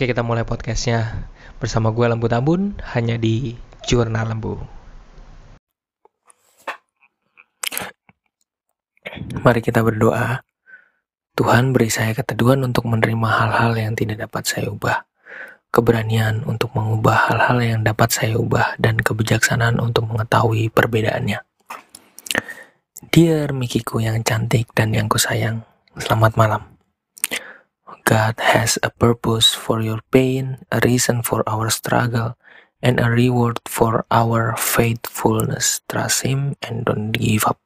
Oke kita mulai podcastnya bersama gue Lembu Tambun hanya di Jurnal Lembu. Mari kita berdoa. Tuhan beri saya keteduhan untuk menerima hal-hal yang tidak dapat saya ubah. Keberanian untuk mengubah hal-hal yang dapat saya ubah dan kebijaksanaan untuk mengetahui perbedaannya. Dear Mikiku yang cantik dan yang kusayang, selamat malam. God has a purpose for your pain, a reason for our struggle, and a reward for our faithfulness. Trust Him and don't give up.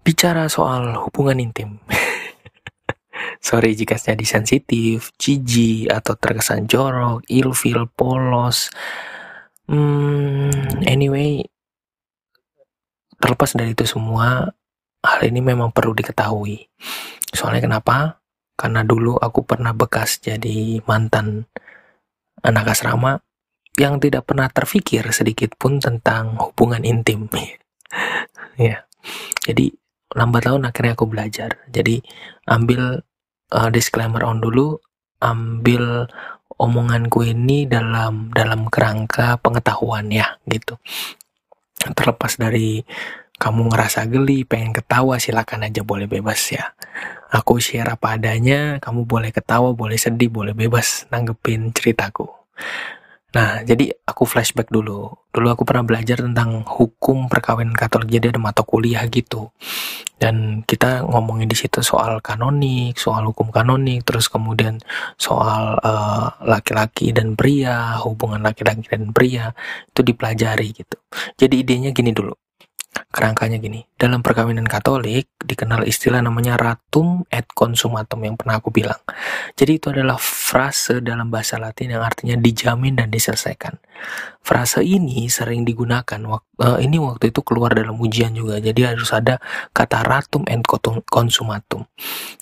Bicara soal hubungan intim. Sorry jika jadi sensitif, jijik, atau terkesan jorok, ilfil, polos. Hmm, anyway, terlepas dari itu semua, hal ini memang perlu diketahui. Soalnya kenapa? Karena dulu aku pernah bekas jadi mantan anak asrama yang tidak pernah terfikir sedikit pun tentang hubungan intim. ya. Jadi lambat laun akhirnya aku belajar. Jadi ambil uh, disclaimer on dulu, ambil omonganku ini dalam dalam kerangka pengetahuan ya gitu. Terlepas dari kamu ngerasa geli, pengen ketawa, silakan aja boleh bebas ya. Aku share apa adanya, kamu boleh ketawa, boleh sedih, boleh bebas nanggepin ceritaku. Nah, jadi aku flashback dulu. Dulu aku pernah belajar tentang hukum perkawinan Katolik, jadi ada mata kuliah gitu. Dan kita ngomongin di situ soal kanonik, soal hukum kanonik, terus kemudian soal eh, laki-laki uh, dan pria, hubungan laki-laki dan pria itu dipelajari gitu. Jadi idenya gini dulu kerangkanya gini. Dalam perkawinan Katolik dikenal istilah namanya ratum et consumatum yang pernah aku bilang. Jadi itu adalah frase dalam bahasa Latin yang artinya dijamin dan diselesaikan. Frase ini sering digunakan uh, ini waktu itu keluar dalam ujian juga. Jadi harus ada kata ratum et consumatum.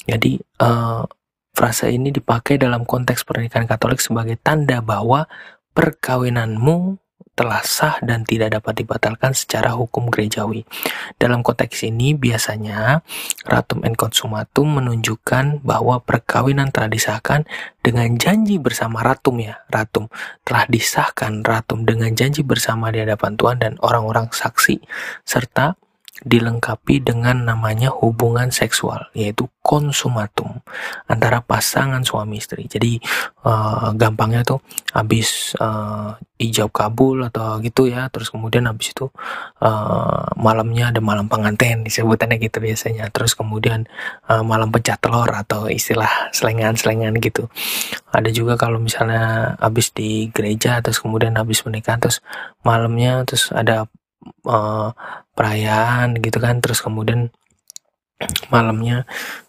Jadi uh, frase ini dipakai dalam konteks pernikahan Katolik sebagai tanda bahwa perkawinanmu telah sah dan tidak dapat dibatalkan secara hukum gerejawi. Dalam konteks ini biasanya ratum and consumatum menunjukkan bahwa perkawinan telah disahkan dengan janji bersama ratum ya, ratum telah disahkan ratum dengan janji bersama di hadapan Tuhan dan orang-orang saksi serta dilengkapi dengan namanya hubungan seksual yaitu konsumatum antara pasangan suami istri. Jadi uh, gampangnya tuh habis uh, ijab kabul atau gitu ya, terus kemudian habis itu uh, malamnya ada malam pengantin disebutannya gitu biasanya. Terus kemudian uh, malam pecah telur atau istilah selengan-selengan gitu. Ada juga kalau misalnya habis di gereja terus kemudian habis menikah terus malamnya terus ada uh, perayaan gitu kan. Terus kemudian malamnya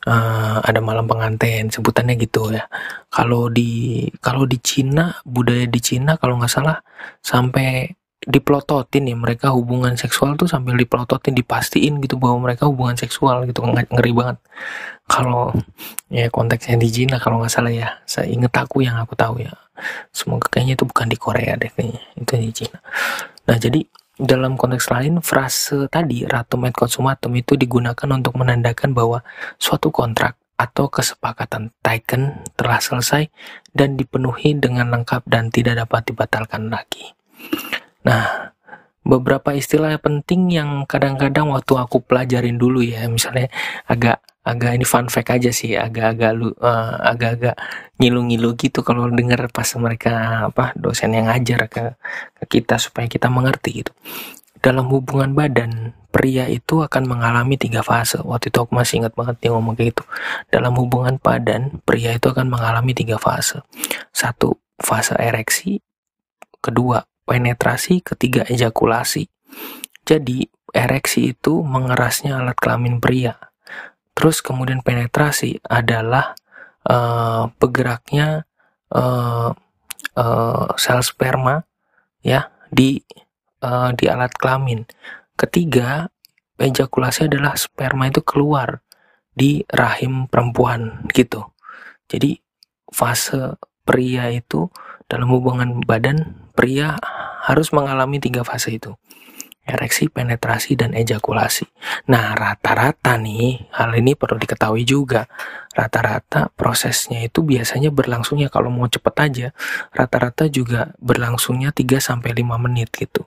uh, ada malam pengantin sebutannya gitu ya. Kalau di kalau di Cina budaya di Cina kalau nggak salah sampai diplototin ya mereka hubungan seksual tuh sambil diplototin dipastiin gitu bahwa mereka hubungan seksual gitu. Ngeri banget. Kalau ya konteksnya di Cina kalau nggak salah ya. Saya inget aku yang aku tahu ya. Semoga kayaknya itu bukan di Korea deh kayaknya itu di Cina. Nah jadi dalam konteks lain, frase tadi ratum et consumatum itu digunakan untuk menandakan bahwa suatu kontrak atau kesepakatan taken telah selesai dan dipenuhi dengan lengkap dan tidak dapat dibatalkan lagi. Nah, beberapa istilah penting yang kadang-kadang waktu aku pelajarin dulu ya, misalnya agak agak ini fun fact aja sih agak-agak lu uh, agak-agak ngilu-ngilu gitu kalau dengar pas mereka apa dosen yang ngajar ke, ke kita supaya kita mengerti gitu. Dalam hubungan badan pria itu akan mengalami tiga fase. Waktu itu aku masih ingat banget dia ngomong kayak gitu. Dalam hubungan badan pria itu akan mengalami tiga fase. Satu fase ereksi. Kedua penetrasi. Ketiga ejakulasi. Jadi ereksi itu mengerasnya alat kelamin pria Terus kemudian penetrasi adalah uh, bergeraknya uh, uh, sel sperma ya di uh, di alat kelamin. Ketiga, ejakulasi adalah sperma itu keluar di rahim perempuan gitu. Jadi fase pria itu dalam hubungan badan pria harus mengalami tiga fase itu. Ereksi, penetrasi, dan ejakulasi. Nah, rata-rata nih, hal ini perlu diketahui juga. Rata-rata prosesnya itu biasanya berlangsungnya kalau mau cepet aja, rata-rata juga berlangsungnya 3-5 menit gitu.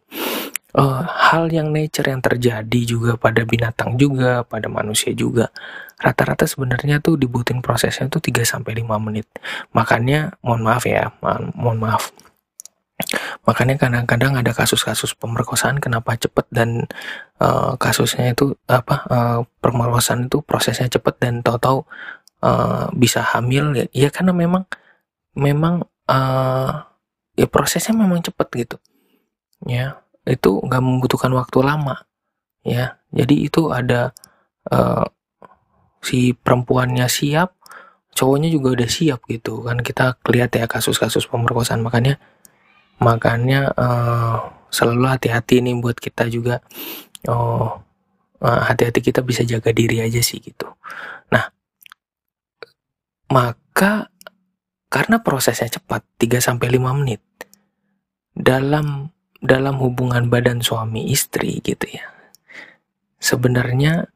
Uh, hal yang nature yang terjadi juga pada binatang juga, pada manusia juga. Rata-rata sebenarnya tuh dibutuhin prosesnya tuh 3-5 menit. Makanya, mohon maaf ya, mohon maaf Makanya kadang-kadang ada kasus-kasus pemerkosaan kenapa cepet dan uh, kasusnya itu apa uh, pemerkosaan itu prosesnya cepet dan tahu-tahu uh, bisa hamil ya, ya karena memang memang uh, ya prosesnya memang cepet gitu. Ya itu nggak membutuhkan waktu lama. Ya jadi itu ada uh, si perempuannya siap cowoknya juga udah siap gitu. Kan kita lihat ya kasus-kasus pemerkosaan. Makanya makanya uh, selalu hati-hati nih buat kita juga. Oh uh, hati-hati kita bisa jaga diri aja sih gitu. Nah maka karena prosesnya cepat 3 sampai 5 menit dalam dalam hubungan badan suami istri gitu ya sebenarnya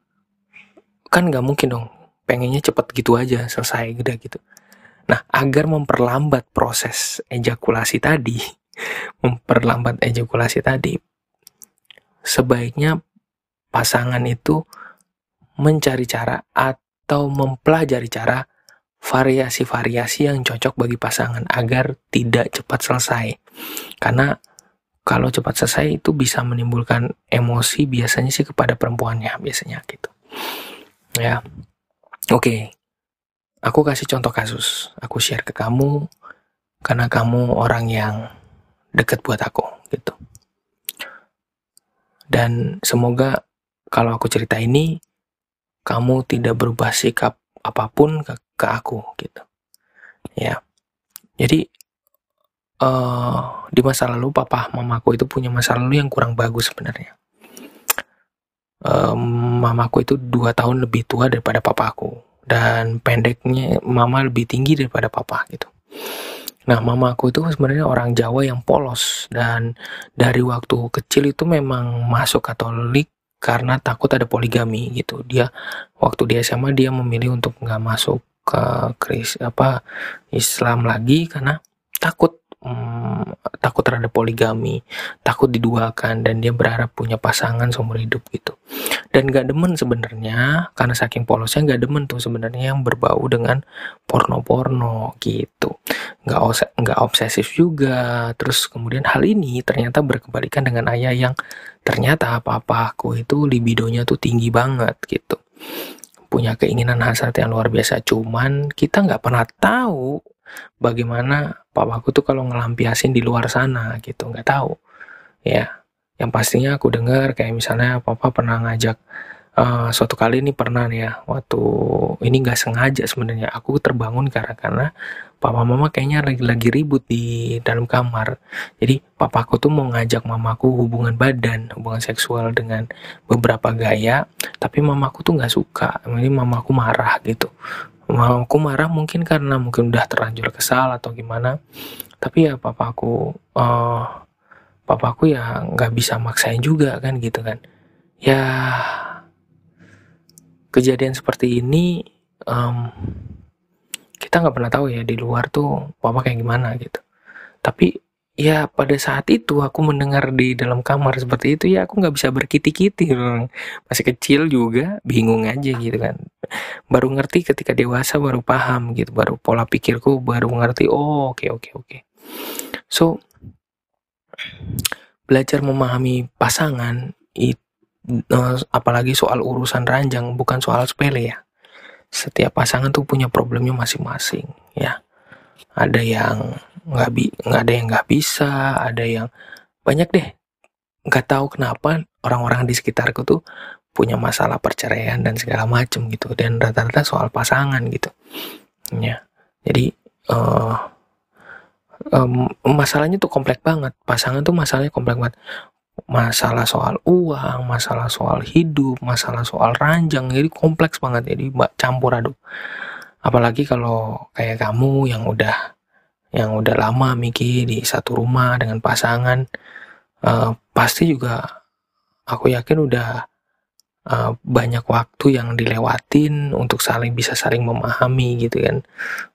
kan nggak mungkin dong pengennya cepat gitu aja selesai gitu gitu. Nah agar memperlambat proses ejakulasi tadi memperlambat ejakulasi tadi, sebaiknya pasangan itu mencari cara atau mempelajari cara variasi-variasi yang cocok bagi pasangan agar tidak cepat selesai. Karena kalau cepat selesai itu bisa menimbulkan emosi biasanya sih kepada perempuannya biasanya gitu. Ya. Oke. Okay. Aku kasih contoh kasus. Aku share ke kamu karena kamu orang yang deket buat aku gitu. Dan semoga kalau aku cerita ini kamu tidak berubah sikap apa pun ke, ke aku gitu. Ya. Jadi uh, di masa lalu papa mamaku itu punya masa lalu yang kurang bagus sebenarnya. Um, mamaku itu dua tahun lebih tua daripada papaku dan pendeknya mama lebih tinggi daripada papa gitu. Nah, mamaku itu sebenarnya orang Jawa yang polos dan dari waktu kecil itu memang masuk Katolik karena takut ada poligami gitu. Dia waktu di SMA dia memilih untuk nggak masuk ke Kris apa Islam lagi karena takut hmm, takut terhadap poligami, takut diduakan dan dia berharap punya pasangan seumur hidup gitu. Dan gak demen sebenarnya karena saking polosnya gak demen tuh sebenarnya yang berbau dengan porno-porno gitu. Gak, nggak obsesif juga. Terus kemudian hal ini ternyata berkebalikan dengan ayah yang ternyata apa-apa aku itu libidonya tuh tinggi banget gitu punya keinginan hasrat yang luar biasa cuman kita nggak pernah tahu bagaimana papaku tuh kalau ngelampiasin di luar sana gitu nggak tahu. Ya yang pastinya aku dengar kayak misalnya papa pernah ngajak uh, suatu kali ini pernah nih ya waktu ini nggak sengaja sebenarnya aku terbangun karena karena papa mama kayaknya lagi-lagi ribut di dalam kamar. Jadi papaku tuh mau ngajak mamaku hubungan badan hubungan seksual dengan beberapa gaya tapi mamaku tuh nggak suka. Ini mamaku marah gitu aku marah mungkin karena mungkin udah terlanjur kesal atau gimana. Tapi ya papaku uh, papaku ya nggak bisa maksain juga kan gitu kan. Ya kejadian seperti ini um, kita nggak pernah tahu ya di luar tuh papa kayak gimana gitu. Tapi ya pada saat itu aku mendengar di dalam kamar seperti itu ya aku nggak bisa berkiti-kiti masih kecil juga bingung aja gitu kan. Baru ngerti ketika dewasa baru paham gitu baru pola pikirku baru ngerti oh oke okay, oke okay, oke. Okay. so belajar memahami pasangan itu eh, apalagi soal urusan ranjang bukan soal sepele ya. Setiap pasangan tuh punya problemnya masing-masing ya. Ada yang nggak bi nggak ada yang nggak bisa ada yang banyak deh. Nggak tahu kenapa orang-orang di sekitarku tuh punya masalah perceraian dan segala macem gitu dan rata-rata soal pasangan gitu. Ya jadi uh, um, masalahnya tuh kompleks banget. Pasangan tuh masalahnya kompleks banget. Masalah soal uang masalah soal hidup masalah soal ranjang jadi kompleks banget. Jadi campur aduk. Apalagi kalau kayak kamu yang udah yang udah lama mikir di satu rumah dengan pasangan uh, pasti juga aku yakin udah uh, banyak waktu yang dilewatin untuk saling bisa saling memahami gitu kan.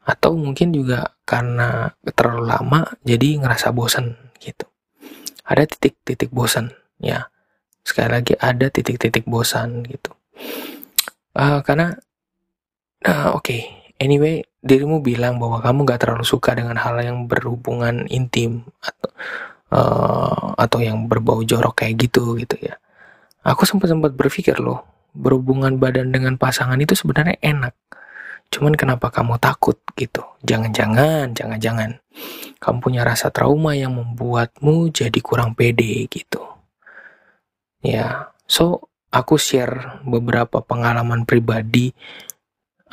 Atau mungkin juga karena terlalu lama jadi ngerasa bosan gitu. Ada titik-titik bosan ya. Sekali lagi ada titik-titik bosan gitu. Uh, karena uh, oke. Okay. anyway dirimu bilang bahwa kamu gak terlalu suka dengan hal yang berhubungan intim atau uh, atau yang berbau jorok kayak gitu gitu ya. Aku sempat sempat berpikir loh, berhubungan badan dengan pasangan itu sebenarnya enak. Cuman kenapa kamu takut gitu? Jangan-jangan, jangan-jangan kamu punya rasa trauma yang membuatmu jadi kurang pede gitu. Ya, so aku share beberapa pengalaman pribadi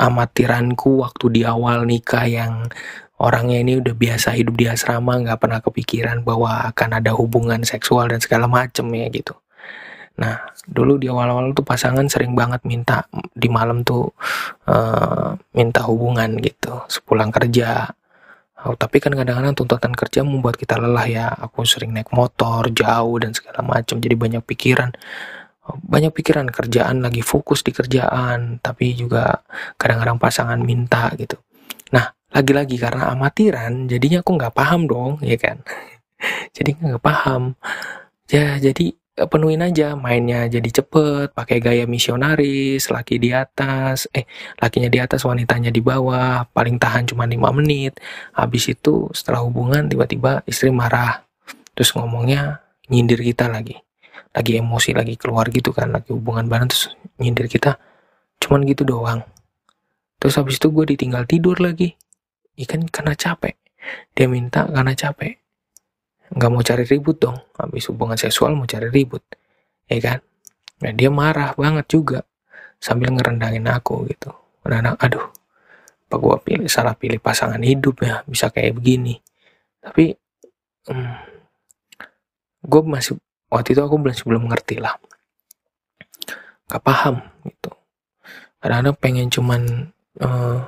amatiranku waktu di awal nikah yang orangnya ini udah biasa hidup di asrama nggak pernah kepikiran bahwa akan ada hubungan seksual dan segala macem ya gitu. Nah dulu di awal-awal tuh pasangan sering banget minta di malam tuh uh, minta hubungan gitu. Sepulang kerja. Oh, tapi kan kadang-kadang tuntutan kerja membuat kita lelah ya. Aku sering naik motor jauh dan segala macam jadi banyak pikiran banyak pikiran kerjaan lagi fokus di kerjaan tapi juga kadang-kadang pasangan minta gitu. Nah lagi-lagi karena amatiran jadinya aku nggak paham dong ya kan? Jadi nggak paham. Ya jadi eh, penuhin aja mainnya jadi cepet pakai gaya misionaris laki di atas eh lakinya di atas wanitanya di bawah paling tahan cuma 5 menit. Habis itu setelah hubungan tiba-tiba istri marah. Terus ngomongnya nyindir kita lagi lagi emosi lagi keluar gitu kan lagi hubungan bareng terus nyindir kita cuman gitu doang. Terus habis itu gue ditinggal tidur lagi. Ikan karena capek. Dia minta karena capek. Nggak mau cari ribut dong. Habis hubungan seksual mau cari ribut. Ya kan? Nah dia marah banget juga. Sambil ngerendangin aku gitu. Anak aduh. Apa gua pilih salah pilih pasangan hidup ya bisa kayak begini. Tapi hmm, gue masih waktu itu aku belum sebelum ngerti lah. Gak paham gitu. Kadang-kadang pengen cuman uh,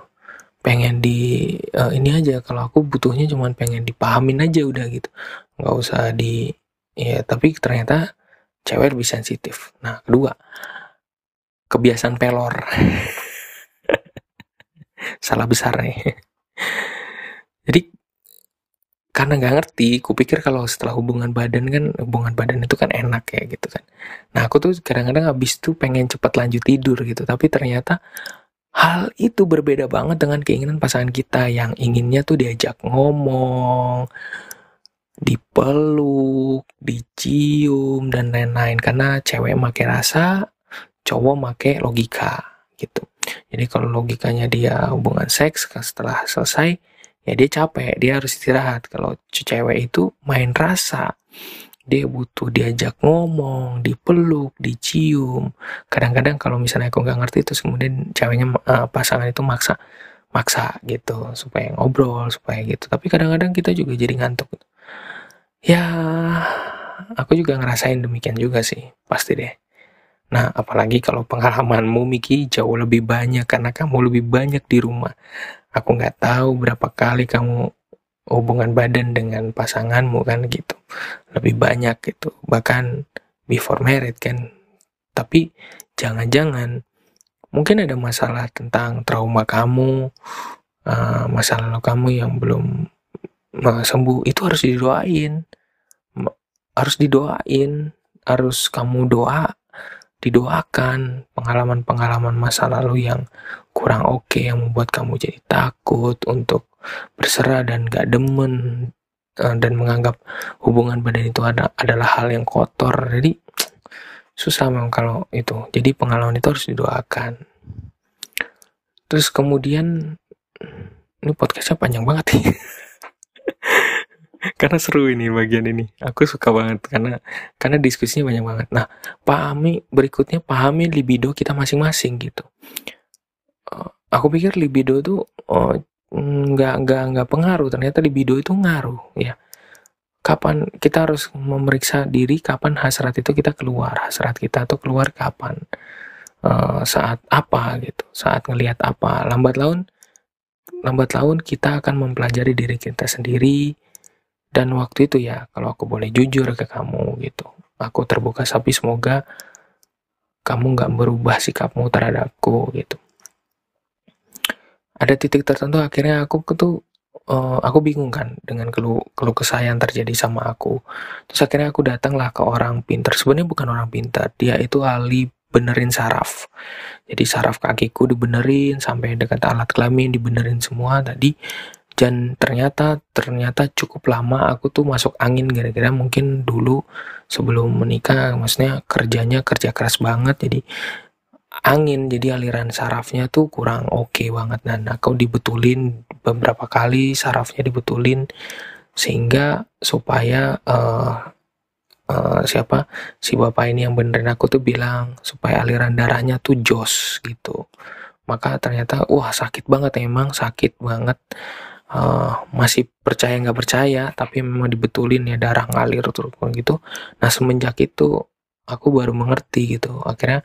pengen di uh, ini aja. Kalau aku butuhnya cuman pengen dipahamin aja udah gitu. Nggak usah di ya tapi ternyata cewek lebih sensitif. Nah kedua kebiasaan pelor. Salah besar nih karena nggak ngerti, kupikir kalau setelah hubungan badan kan hubungan badan itu kan enak ya gitu kan. Nah aku tuh kadang-kadang habis tuh pengen cepat lanjut tidur gitu, tapi ternyata Hal itu berbeda banget dengan keinginan pasangan kita yang inginnya tuh diajak ngomong, dipeluk, dicium, dan lain-lain. Karena cewek make rasa, cowok make logika gitu. Jadi kalau logikanya dia hubungan seks setelah selesai, ya dia capek, dia harus istirahat. Kalau cewek itu main rasa, dia butuh diajak ngomong, dipeluk, dicium. Kadang-kadang kalau misalnya aku nggak ngerti terus kemudian ceweknya uh, pasangan itu maksa maksa gitu supaya ngobrol supaya gitu. Tapi kadang-kadang kita juga jadi ngantuk. Ya, aku juga ngerasain demikian juga sih, pasti deh. Nah, apalagi kalau pengalamanmu Miki jauh lebih banyak karena kamu lebih banyak di rumah. Aku nggak tahu berapa kali kamu hubungan badan dengan pasanganmu kan gitu. Lebih banyak gitu. Bahkan before married kan. Tapi jangan-jangan mungkin ada masalah tentang trauma kamu uh, masalah kamu yang belum uh, sembuh. Itu harus didoain. Harus didoain. Harus kamu doa didoakan pengalaman-pengalaman masa lalu yang kurang oke okay, yang membuat kamu jadi takut untuk berserah dan gak demen uh, dan menganggap hubungan badan itu ada, adalah hal yang kotor. Jadi susah memang kalau itu. Jadi pengalaman itu harus didoakan. Terus kemudian ini podcastnya panjang banget nih karena seru ini bagian ini. Aku suka banget karena karena diskusinya banyak banget. Nah pahami berikutnya pahami libido kita masing-masing gitu. Uh, aku pikir libido tuh uh, nggak nggak nggak pengaruh. Ternyata libido itu ngaruh ya. Kapan kita harus memeriksa diri kapan hasrat itu kita keluar. Hasrat kita tuh keluar kapan? Uh, saat apa gitu? Saat ngelihat apa? Lambat laun lambat laun kita akan mempelajari diri kita sendiri dan waktu itu ya kalau aku boleh jujur ke kamu gitu. Aku terbuka tapi semoga kamu nggak berubah sikapmu terhadapku gitu. Ada titik tertentu akhirnya aku tuh uh, aku bingung kan dengan keluh keluh kesah yang terjadi sama aku. Terus akhirnya aku datanglah ke orang pintar. Sebenarnya bukan orang pintar dia itu ahli benerin saraf. Jadi saraf kakiku dibenerin sampai dekat alat kelamin dibenerin semua tadi dan ternyata ternyata cukup lama aku tuh masuk angin gara-gara mungkin dulu sebelum menikah maksudnya kerjanya kerja keras banget jadi angin jadi aliran sarafnya tuh kurang oke okay banget. Dan aku dibetulin beberapa kali sarafnya dibetulin sehingga supaya uh, uh, siapa si bapak ini yang benerin aku tuh bilang supaya aliran darahnya tuh jos gitu. Maka ternyata wah sakit banget emang sakit banget uh, masih percaya nggak percaya tapi memang dibetulin ya darah ngalir terus gitu. Nah semenjak itu aku baru mengerti gitu. Akhirnya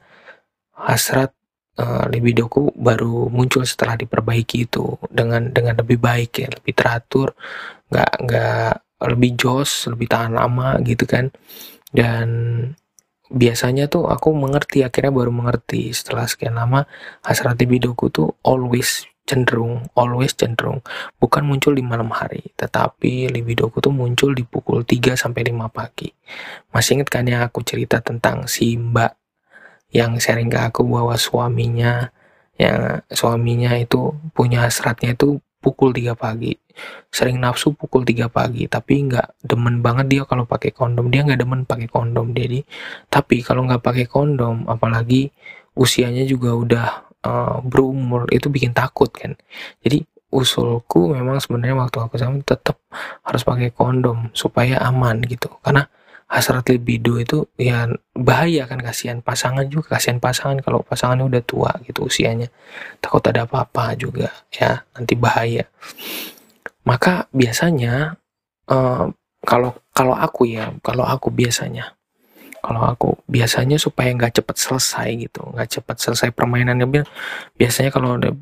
hasrat uh, libidoku baru muncul setelah diperbaiki itu. Dengan dengan lebih baik ya lebih teratur nggak nggak lebih jos lebih tahan lama gitu kan. Dan biasanya tuh aku mengerti akhirnya baru mengerti. Setelah sekian lama hasrat libidoku tuh always cenderung always cenderung bukan muncul di malam hari tetapi libidoku tuh muncul di pukul 3 sampai 5 pagi. Masih inget kan yang aku cerita tentang si mbak yang sharing ke aku bahwa suaminya yang suaminya itu punya hasratnya itu pukul 3 pagi. Sering nafsu pukul 3 pagi tapi nggak demen banget dia kalau pakai kondom. Dia nggak demen pakai kondom jadi tapi kalau nggak pakai kondom apalagi usianya juga udah uh, berumur itu bikin takut kan. Jadi usulku memang sebenarnya waktu aku sama tetap harus pakai kondom supaya aman gitu. Karena hasrat libido itu ya bahaya kan. Kasihan pasangan juga kasihan pasangan kalau pasangannya udah tua gitu usianya. Takut ada apa-apa juga ya nanti bahaya. Maka biasanya uh, kalau kalau aku ya kalau aku biasanya kalau aku biasanya supaya nggak cepet selesai gitu nggak cepet selesai permainannya biasanya kalau ada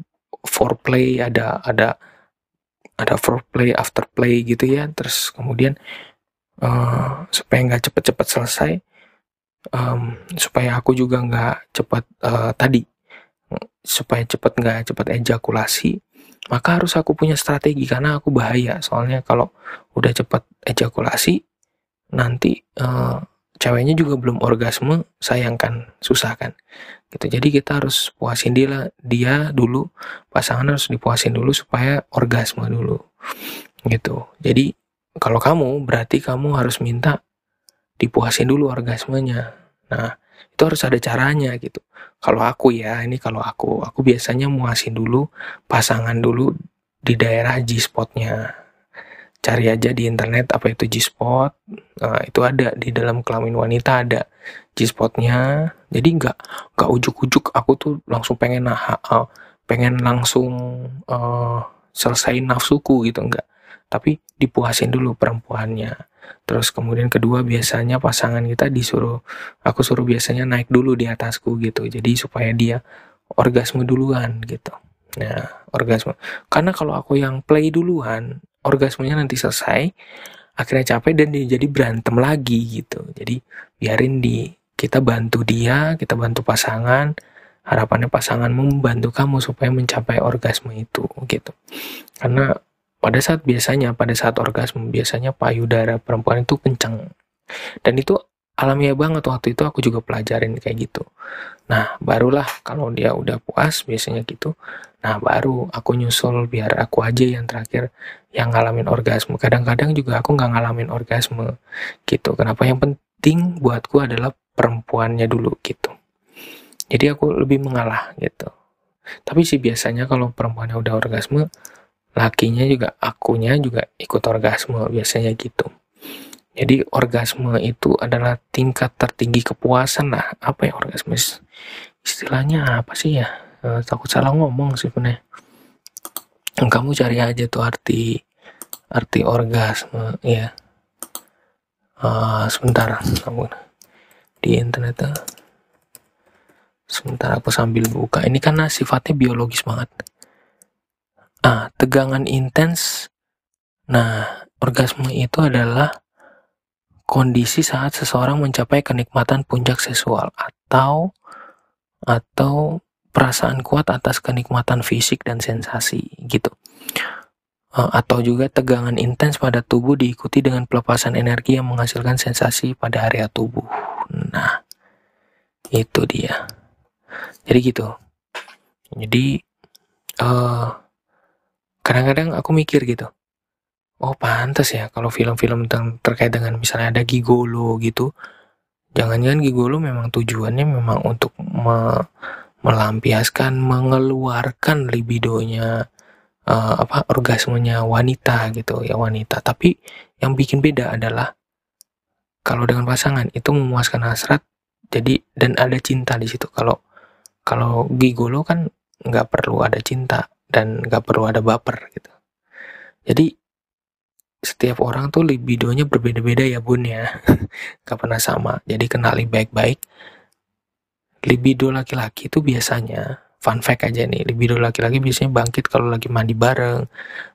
foreplay ada ada ada foreplay after play gitu ya terus kemudian uh, supaya nggak cepet-cepet selesai um, supaya aku juga nggak cepet uh, tadi supaya cepet nggak cepet ejakulasi maka harus aku punya strategi karena aku bahaya. Soalnya kalau udah cepet ejakulasi nanti uh, ceweknya juga belum orgasme sayangkan susah kan gitu jadi kita harus puasin dia dia dulu pasangan harus dipuasin dulu supaya orgasme dulu gitu jadi kalau kamu berarti kamu harus minta dipuasin dulu orgasmenya. Nah, itu harus ada caranya gitu. Kalau aku ya, ini kalau aku, aku biasanya muasin dulu pasangan dulu di daerah G-spotnya. Cari aja di internet apa itu G-spot. Nah, itu ada di dalam kelamin wanita ada G-spotnya. Jadi nggak nggak ujuk-ujuk. Aku tuh langsung pengen nah, uh, pengen langsung uh, selesai nafsuku gitu enggak tapi dipuasin dulu perempuannya. Terus kemudian kedua biasanya pasangan kita disuruh aku suruh biasanya naik dulu di atasku gitu. Jadi supaya dia orgasme duluan gitu. Nah orgasme. Karena kalau aku yang play duluan orgasmenya nanti selesai akhirnya capek dan dia jadi berantem lagi gitu. Jadi biarin di kita bantu dia kita bantu pasangan harapannya pasangan membantu kamu supaya mencapai orgasme itu gitu. Karena pada saat biasanya pada saat orgasme biasanya payudara perempuan itu kencang dan itu alamiah banget waktu itu aku juga pelajarin kayak gitu. Nah barulah kalau dia udah puas biasanya gitu nah baru aku nyusul biar aku aja yang terakhir yang ngalamin orgasme. Kadang-kadang juga aku nggak ngalamin orgasme gitu. Kenapa? Yang penting buatku adalah perempuannya dulu gitu. Jadi aku lebih mengalah gitu. Tapi sih biasanya kalau perempuannya udah orgasme lakinya juga akunya juga ikut orgasme biasanya gitu. Jadi orgasme itu adalah tingkat tertinggi kepuasan lah. Apa ya orgasme? Istilahnya apa sih ya e, takut salah ngomong sih sebenarnya kamu cari aja tuh arti arti orgasme ya uh, sebentar kamu di internet tuh sebentar aku sambil buka. Ini karena sifatnya biologis banget. Ah, tegangan intens. Nah, orgasme itu adalah kondisi saat seseorang mencapai kenikmatan puncak seksual atau atau perasaan kuat atas kenikmatan fisik dan sensasi gitu. Uh, atau juga tegangan intens pada tubuh diikuti dengan pelepasan energi yang menghasilkan sensasi pada area tubuh. Nah, itu dia. Jadi gitu. Jadi uh, kadang-kadang aku mikir gitu oh pantas ya kalau film-film tentang terkait dengan misalnya ada gigolo gitu jangan-jangan gigolo memang tujuannya memang untuk melampiaskan mengeluarkan libidonya uh, apa orgasmenya wanita gitu ya wanita tapi yang bikin beda adalah kalau dengan pasangan itu memuaskan hasrat jadi dan ada cinta di situ kalau kalau gigolo kan nggak perlu ada cinta dan nggak perlu ada baper gitu. Jadi setiap orang tuh libidonya berbeda-beda ya bun ya, nggak pernah sama. Jadi kenali baik-baik. Libido laki-laki itu biasanya, fun fact aja nih, libido laki-laki biasanya bangkit kalau lagi mandi bareng,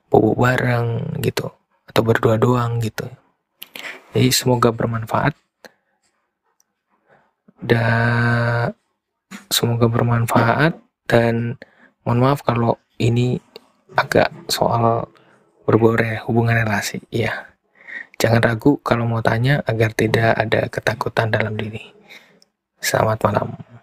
bobo bareng gitu, atau berdua doang gitu. Jadi semoga bermanfaat. Dan semoga bermanfaat dan mohon maaf kalau ini agak soal berbau hubungan relasi. Iya. Jangan ragu kalau mau tanya agar tidak ada ketakutan dalam diri. Selamat malam.